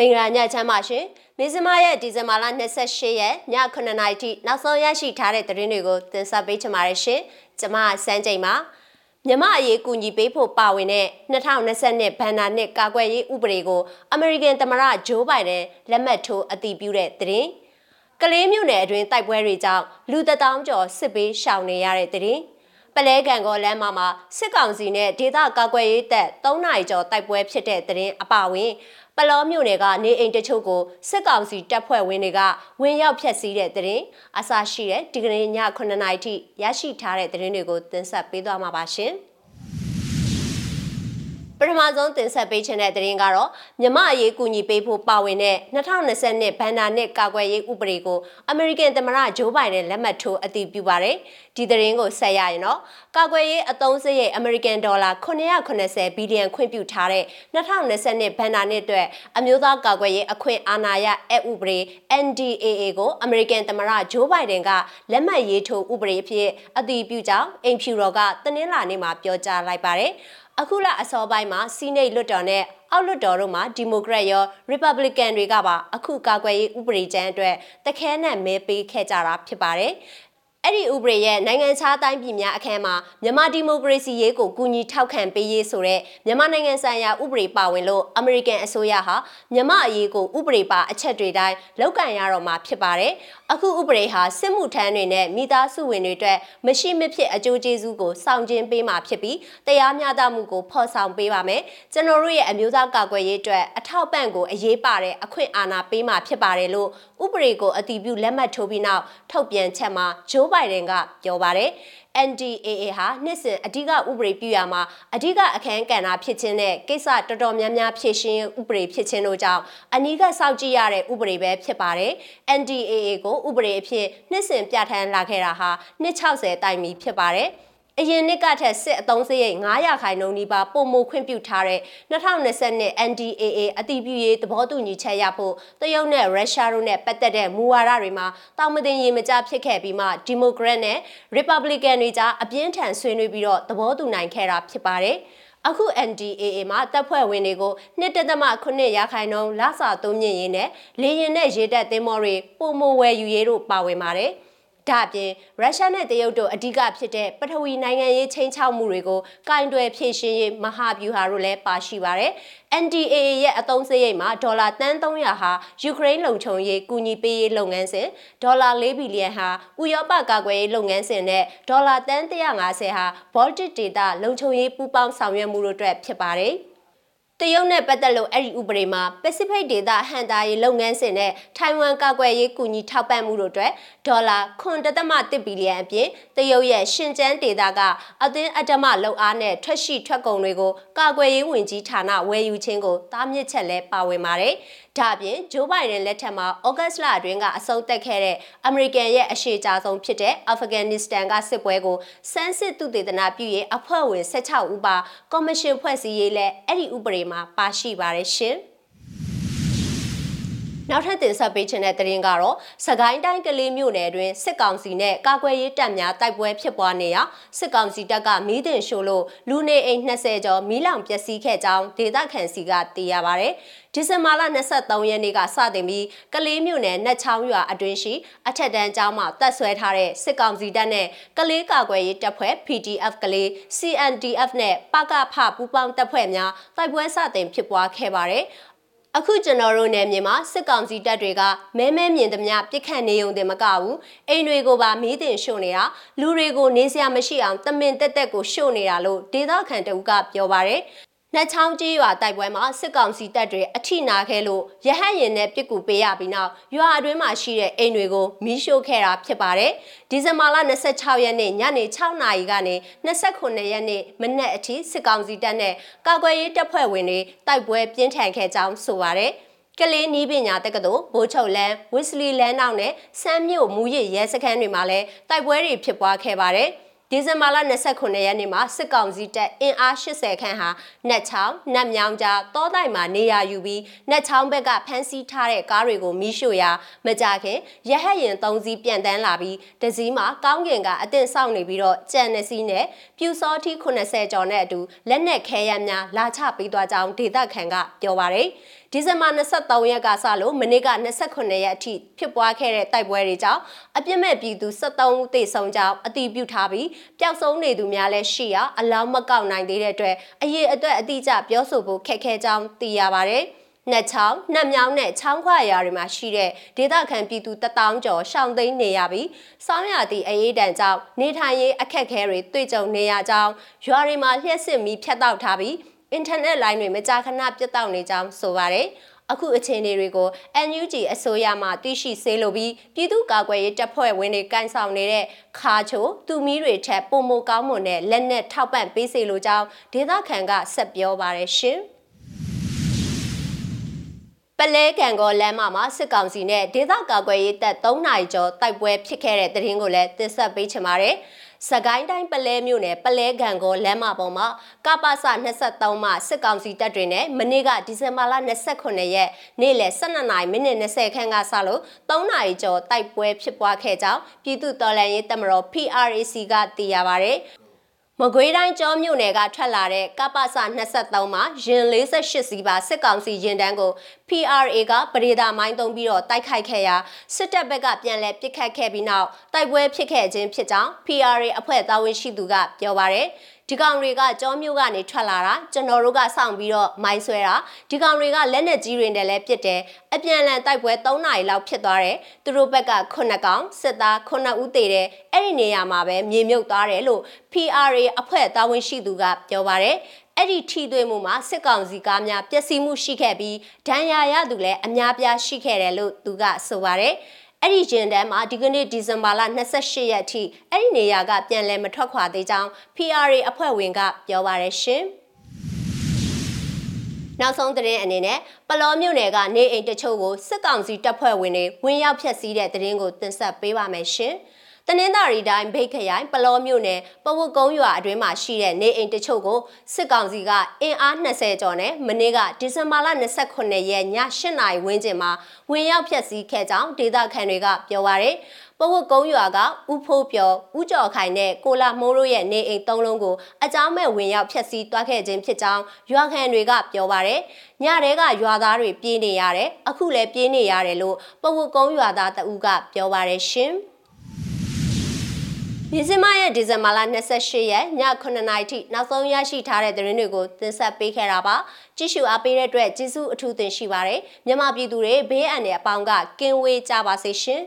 မင်္ဂလာညချမ်းပါရှင်မင်းစမရဲ့ဒီဇင်ဘာလ28ရက်ည9:00နာရီထိနောက်ဆုံးရရှိထားတဲ့သတင်းတွေကိုတင်ဆက်ပေးချင်ပါတယ်ရှင်ကျွန်မစန်းချိန်ပါမြမအရေးကူညီပေးဖို့ပါဝင်တဲ့2020ဘန်နာနှစ်ကာကွယ်ရေးဥပဒေကိုအမေရိကန်သမ္မတဂျိုးဘိုင်ဒန်လက်မှတ်ထိုးအတည်ပြုတဲ့သတင်းကလေးမြို့နယ်အတွင်းတိုက်ပွဲတွေကြောင့်လူတထောင်ကျော်စစ်ပေးရှောင်နေရတဲ့သတင်း ပလဲကန်ကောလမ်းမှာစစ်ကောင်စီနဲ့ဒေသကာကွယ်ရေးတပ်3နိုင်ကျော်တိုက်ပွဲဖြစ်တဲ့သတင်းအပဝင်ပလောမြို့နယ်ကနေအိမ်တချို့ကိုစစ်ကောင်စီတပ်ဖွဲ့ဝင်တွေကဝင်ရောက်ဖျက်ဆီးတဲ့သတင်းအစရှိတဲ့ဒီကနေ့ည9:00နာရီထိရရှိထားတဲ့သတင်းတွေကိုတင်ဆက်ပေးသွားမှာပါရှင်။ ပထမဆုံးတင်ဆက်ပေးခြင်းတဲ့သတင်းကတော့မြမအရေးကူညီပေးဖို့ပါဝင်တဲ့2020နှစ်ဘန်နာနှစ်ကာကွယ်ရေးဥပဒေကိုအမေရိကန်သမ္မတဂျိုးဘိုင်ဒန်လက်မှတ်ထိုးအတည်ပြုပါတယ်။ဒီသတင်းကိုဆက်ရရင်တော့ကာကွယ်ရေးအသုံးစရိတ်အမေရိကန်ဒေါ်လာ980ဘီလီယံခွင့်ပြုထားတဲ့2020နှစ်ဘန်နာနှစ်အတွက်အမျိုးသားကာကွယ်ရေးအခွင့်အာဏာရအဥပဒေ NDAA ကိုအမေရိကန်သမ္မတဂျိုးဘိုင်ဒန်ကလက်မှတ်ရေးထိုးဥပဒေအဖြစ်အတည်ပြုကြောင်းအိမ်ဖြူတော်ကတနင်္လာနေ့မှာပြောကြားလိုက်ပါတယ်။ အခုလအစောပိုင်းမှာစီနိတ်လွတ်တော်နဲ့အောက်လွတ်တော်တို့မှာဒီမိုကရက်ရောရီပတ်ဘလီကန်တွေကပါအခုကာကွယ်ရေးဥပဒေကြမ်းအတွက်တခဲနဲ့မဲပေးခဲ့ကြတာဖြစ်ပါတယ်အဲ့ဒီဥပဒေရဲ့နိုင်ငံခြားတိုင်းပြည်များအခမ်းမှာမြန်မာဒီမိုကရေစီရေးကိုကူညီထောက်ခံပေးရေးဆိုတဲ့မြန်မာနိုင်ငံဆိုင်ရာဥပဒေပါဝင်လို့အမေရိကန်အစိုးရဟာမြန်မာအရေးကိုဥပဒေပါအချက်တွေတိုင်းလောက်ကန်ရတော့မှာဖြစ်ပါတယ်။ အခုဥပဒေဟာစစ်မှုထမ်းတွေနဲ့မိသားစုဝင်တွေအတွက်မရှိမဖြစ်အကျိုးကျေးဇူးကိုစောင့်ကျဉ်ပေးမှာဖြစ်ပြီးတရားမျှတမှုကိုဖော်ဆောင်ပေးပါမယ်။ကျွန်တော်တို့ရဲ့အမျိုးသားကာကွယ်ရေးအတွက်အထောက်ပံ့ကိုအရေးပါတဲ့အခွင့်အာဏာပေးမှာဖြစ်ပါတယ်လို့ဥပဒေကိုအတည်ပြုလက်မှတ်ထိုးပြီးနောက်ထုတ်ပြန်ချက်မှာဂျိုးဘိုင်ဒန်ကပြောပါတယ် NDAA ဟာနှစ်စဉ်အဓိကဥပဒေပြုရမှာအဓိကအခမ်းကဏ္ဍဖြစ်ခြင်းနဲ့ကိစ္စတော်တော်များများဖြည့်ရှင်းဥပဒေဖြစ်ခြင်းတို့ကြောင့်အနီးကစောင့်ကြည့်ရတဲ့ဥပဒေပဲဖြစ်ပါတယ်။ NDAA ကိုဥပဒေအဖြစ်နှစ်စဉ်ပြဋ္ဌာန်းလာခဲ့တာဟာနှစ်60တိုင်ပြီဖြစ်ပါတယ်။ အရင်နှစ်ကထက်စစ်အသုံးစရိတ်900ခိုင်နှုန်းနီးပါးပုံမခွင့်ပြုထားတဲ့2020 NDAA အတည်ပြုရေးသဘောတူညီချက်ရဖို့တရုတ်နဲ့ရုရှားတို့နဲ့ပတ်သက်တဲ့မူဝါဒတွေမှာတောင်မတင်ရေမကြဖြစ်ခဲ့ပြီးမှဒီမိုကရက်နဲ့ရီပတ်ဘလီကန်တွေကြားအပြင်းထန်ဆွေးနွေးပြီးတော့သဘောတူနိုင်ခဲ့တာဖြစ်ပါတယ်။အခု NDAA မှာတပ်ဖွဲ့ဝင်တွေကိုနှစ်တသမ9ရာခိုင်နှုန်းလစာသုံးမြင့်ရေးနဲ့လေရင်နဲ့ရေတပ်သင်းမောတွေပုံမဝယ်ယူရေးတို့ပါဝင်ပါတယ်။ ဒါ့အပြင်ရုရှားနဲ့တရုတ်တို့အဓိကဖြစ်တဲ့ပထဝီနိုင်ငံရေးချင်းချောက်မှုတွေကိုကင်တွယ်ဖြည့်ရှင်းရေးမဟာဗျူဟာတို့လည်းပါရှိပါတယ်။ NDAA ရဲ့အသုံးစရိတ်မှာဒေါ်လာတန်း300ဟာယူကရိန်းလုံခြုံရေးကူညီပေးရေးလုပ်ငန်းစဉ်ဒေါ်လာ4ဘီလီယံဟာဥရောပကာကွယ်ရေးလုပ်ငန်းစဉ်နဲ့ဒေါ်လာတန်း150ဟာ Baltic Data လုံခြုံရေးပူးပေါင်းဆောင်ရွက်မှုတို့အတွက်ဖြစ်ပါတယ်။ တရုတ်နဲ့ပတ်သက်လို့အဲ့ဒီဥပဒေမှာ Pacific ဒေသဟန်တာရေးလုပ်ငန်းစဉ်နဲ့ထိုင်ဝမ်ကာကွယ်ရေးကူညီထောက်ပံ့မှုတို့အတွက်ဒေါ်လာ9.1ဘီလီယံအပြင်တရုတ်ရဲ့ရှင်ကျန်းဒေသကအသင်းအတ္တမလုံအားနဲ့ထွက်ရှိထွက်ကုန်တွေကိုကာကွယ်ရေးဝန်ကြီးဌာနဝယ်ယူခြင်းကိုတားမြစ်ချက်လဲပါဝင်ပါတယ်။ဒါ့အပြင်ဂျိုးဘိုင်ဒန်လက်ထက်မှာဩဂတ်လအတွင်းကအဆုံးသက်ခဲ့တဲ့အမေရိကန်ရဲ့အရှိကြဆုံးဖြစ်တဲ့အာဖဂန်နစ္စတန်ကစစ်ပွဲကိုစမ်းစစ်သူတေသနာပြုရေးအဖွဲ့ဝင်16ဦးပါကော်မရှင်ဖွဲ့စည်းရေးလဲအဲ့ဒီဥပဒေမှာပါရှိပါတယ်ရှင်။ နောက်ထပ်တင်ဆက်ပေးခြင်းတဲ့သတင်းကတော့စကိုင်းတိုင်းကလေးမြို့နယ်တွင်စစ်ကောင်စီနဲ့ကာကွယ်ရေးတပ်များတိုက်ပွဲဖြစ်ပွားနေရာစစ်ကောင်စီတပ်ကမီးတင်ရှို့လို့လူနေအိမ်20ကျော်မီးလောင်ပျက်စီးခဲ့ကြောင်းဒေသခံစီကသိရပါဗျ။ဒီဇင်ဘာလ23ရက်နေ့ကစတင်ပြီးကလေးမြို့နယ်နှက်ချောင်းရွာအတွင်းရှိအထက်တန်းကျောင်းမှာတပ်ဆွဲထားတဲ့စစ်ကောင်စီတပ်နဲ့ကလေးကာကွယ်ရေးတပ်ဖွဲ့ PDF ကလေး CNDF နဲ့ပကဖပူးပေါင်းတပ်ဖွဲ့များတိုက်ပွဲစတင်ဖြစ်ပွားခဲ့ပါတယ်။ အခုကျွန်တော်တို့နယ်မြေမှာစစ်ကောင်စီတပ်တွေကမဲမဲမြင်သမျှပြစ်ခတ်နေုံတင်မကဘူးအိမ်တွေကိုပါမီးတင်ရှို့နေတာလူတွေကိုနေစရာမရှိအောင်တမင်တက်တက်ကိုရှို့နေတာလို့ဒေသခံတအုပ်ကပြောပါတယ် နှချောင်းကြီးရွာတိုက်ပွဲမှာစစ်ကောင်စီတပ်တွေအထိနာခဲလို့ရဟတ်ရင်နဲ့ပြစ်ကူပေးရပြီးနောက်ရွာအတွင်းမှာရှိတဲ့အိမ်တွေကိုမီးရှို့ခဲ့တာဖြစ်ပါတယ်။ဒီဇင်ဘာလ26ရက်နေ့ညနေ6နာရီကနေ29ရက်နေ့မနက်အထိစစ်ကောင်စီတပ်နဲ့ကာကွယ်ရေးတပ်ဖွဲ့ဝင်တွေတိုက်ပွဲပြင်းထန်ခဲ့ကြောင်းဆိုပါတယ်။ကလေးနီးပညာတက္ကသိုလ်ဘိုးချုပ်လန်းဝစ်စလီလန်းနောက်နဲ့စမ်းမြို့မူရစ်ရဲစခန်းတွေမှာလည်းတိုက်ပွဲတွေဖြစ်ပွားခဲ့ပါတယ်။ ဒီဇင်ဘာလ29ရက်နေ့မှာစစ်ကောင်စီတပ်အင်အား80ခန့်ဟာနက်ချောင်းနက်မြောင်းကြားတောတိုက်မှာနေရာယူပြီးနက်ချောင်းဘက်ကဖမ်းဆီးထားတဲ့ကားတွေကိုမီးရှို့ရာမကြခင်ရဟတ်ရင်၃စီးပြန်တန်းလာပြီးတစည်းမှာကောင်းကင်ကအသင့်ဆောက်နေပြီးတော့ကြံနှစ်စီးနဲ့ပြူစောထီ80ကျော်နဲ့အတူလက်နက်ခဲယမ်းများလာချပေးသွားကြောင်းဒေသခံကပြောပါရယ် ဒီဇင်ဘာ23ရက်ကစလို့မနေ့က29ရက်အထိဖြစ်ပွားခဲ့တဲ့တိုက်ပွဲတွေကြောင့်အပြစ်မဲ့ပြည်သူ73ဦးသေဆုံးကြောင်းအတည်ပြုထားပြီးပျောက်ဆုံးနေသူများလည်းရှိရာအလောင်းမကောက်နိုင်သေးတဲ့အတွက်အရေးအတွက်အတိအကျပြောဆိုဖို့ခက်ခဲကြောင်းသိရပါတယ်။နှက်ချောင်းနှက်မြောင်းနဲ့ချောင်းခွာရာတွေမှာရှိတဲ့ဒေသခံပြည်သူတထောင်ကျော်ရှောင်သိမ်းနေရပြီးစောင်းရသည့်အရေးတန်ကြောင့်နေထိုင်ရေးအခက်အခဲတွေတွေ့ကြုံနေရကြောင်းရွာတွေမှာလျှက်စစ်မီဖြတ်တောက်ထားပြီး အင်တာနက်လိုင်းတွေမကြာခဏပြတ်တောက်နေကြောင်းဆိုပါတယ်အခုအခြေအနေတွေကို NUG အစိုးရမှသိရှိစေလိုပြီးပြည်သူ့ကာကွယ်ရေးတပ်ဖွဲ့ဝင်တွေကန်ဆောင်နေတဲ့ခါချိုသူမီးတွေထက်ပုံမကောင်းမွန်တဲ့လက်နက်ထောက်ပံ့ပေးစေလိုကြောင်းဒေသခံကဆက်ပြောပါရရှင်။ပလဲကံကောလမ်းမမှာစစ်ကောင်စီနဲ့ဒေသကာကွယ်ရေးတပ်3နိုင်ကျော်တိုက်ပွဲဖြစ်ခဲ့တဲ့တဲ့ရင်ကိုလည်းတင်ဆက်ပေးချင်ပါတယ်။ စကိုင်းတိုင်းပလဲမြို့နယ်ပလဲကံကောလမ်းမပေါ်မှာကပ္ပစ23မှစစ်ကောင်စီတပ်တွေနဲ့မနေ့ကဒီဇင်ဘာလ29ရက်နေ့လယ်12:30မိနစ်20ခန်းကစလို့3နာရီကျော်တိုက်ပွဲဖြစ်ပွားခဲ့ကြောင်းပြည်သူ့တော်လှန်ရေးတပ်မတော် PRAC ကသိရပါဗျ။ မကွေးတိုင်းကျောမြို့နယ်ကထွက်လာတဲ့ကပ္ပစ23မှာရင်48စီးပါစစ်ကောင်စီရင်တန်းကို PRA ကပရိဒါမိုင်းတုံးပြီးတော့တိုက်ခိုက်ခဲ့ရာစစ်တပ်ဘက်ကပြန်လည်ပစ်ခတ်ခဲ့ပြီးနောက်တိုက်ပွဲဖြစ်ခဲ့ခြင်းဖြစ်ကြောင်း PRA အဖွဲ့သားဝန်ရှိသူကပြောပါရယ် ဒီကောင်တွေကကြောမျိုးကနေထွက်လာတာကျွန်တော်တို့ကစောင့်ပြီးတော့မိုင်းဆွဲတာဒီကောင်တွေကလက်နက်ကြီးတွေနဲ့လည်းပစ်တယ်အပြန်လန်တိုက်ပွဲ3နာရီလောက်ဖြစ်သွားတယ်သူတို့ဘက်က9ကောင်စစ်သား9ဦးသေတယ်အဲ့ဒီနေရာမှာပဲမြေမြုပ်သွားတယ်လို့ PRA အဖွဲ့တာဝန်ရှိသူကပြောပါတယ်အဲ့ဒီထိတွေ့မှုမှာစစ်ကောင်စီကားများပျက်စီးမှုရှိခဲ့ပြီးဒဏ်ရာရသူလည်းအများပြားရှိခဲ့တယ်လို့သူကဆိုပါတယ် အဲ့ဒီဂျင်တန်းမှာဒီကနေ့ဒီဇင်ဘာလ28ရက်ထိအဲ့ဒီနေရာကပြန်လည်မထွက်ခွာသေးကြောင်း PRA အဖွဲ့ဝင်ကပြောပါရရှင်နောက်ဆုံးသတင်းအနေနဲ့ပလောမြို့နယ်ကနေအိမ်တချို့ကိုစစ်ကောင်စီတပ်ဖွဲ့ဝင်တွေဝင်ရောက်ဖျက်ဆီးတဲ့သတင်းကိုတင်ဆက်ပေးပါမယ်ရှင်။ တနင်္သာရီတိုင်းဘိတ်ခရိုင်ပလောမြို့နယ်ပဝတ်ကုန်းရွာအတွင်းမှာရှိတဲ့နေအိမ်တချို့ကိုစစ်ကောင်စီကအင်အား20ကျော်နဲ့မနေ့ကဒီဇင်ဘာလ29ရက်ည8နာရီဝန်းကျင်မှာဝင်ရောက်ဖျက်ဆီးခဲ့ကြောင်းဒေသခံတွေကပြောပါရယ်ပဝတ်ကုန်းရွာကဥဖိုးပြော်ဥကြော်ခိုင်နဲ့ကိုလာမိုးတို့ရဲ့နေအိမ်သုံးလုံးကိုအကြောင်းမဲ့ဝင်ရောက်ဖျက်ဆီးတွားခဲ့ခြင်းဖြစ်ကြောင်းရွာခံတွေကပြောပါရယ်ညတဲကရွာသားတွေပြေးနေရတယ်အခုလည်းပြေးနေရတယ်လို့ပဝတ်ကုန်းရွာသားတအူးကပြောပါရယ်ရှင် ဒီဇင်ဘာရဲ့ဒီဇင်ဘာလ28ရက်ည9:00နာရီထိနောက်ဆုံးရရှိထားတဲ့သတင်းတွေကိုတင်ဆက်ပေးခဲ့တာပါကြည့်ရှုအားပေးတဲ့အတွက်ကျေးဇူးအထူးတင်ရှိပါတယ်မြန်မာပြည်သူတွေဘေးအန္တရာယ်အပေါင်းကကင်းဝေးကြပါစေရှင်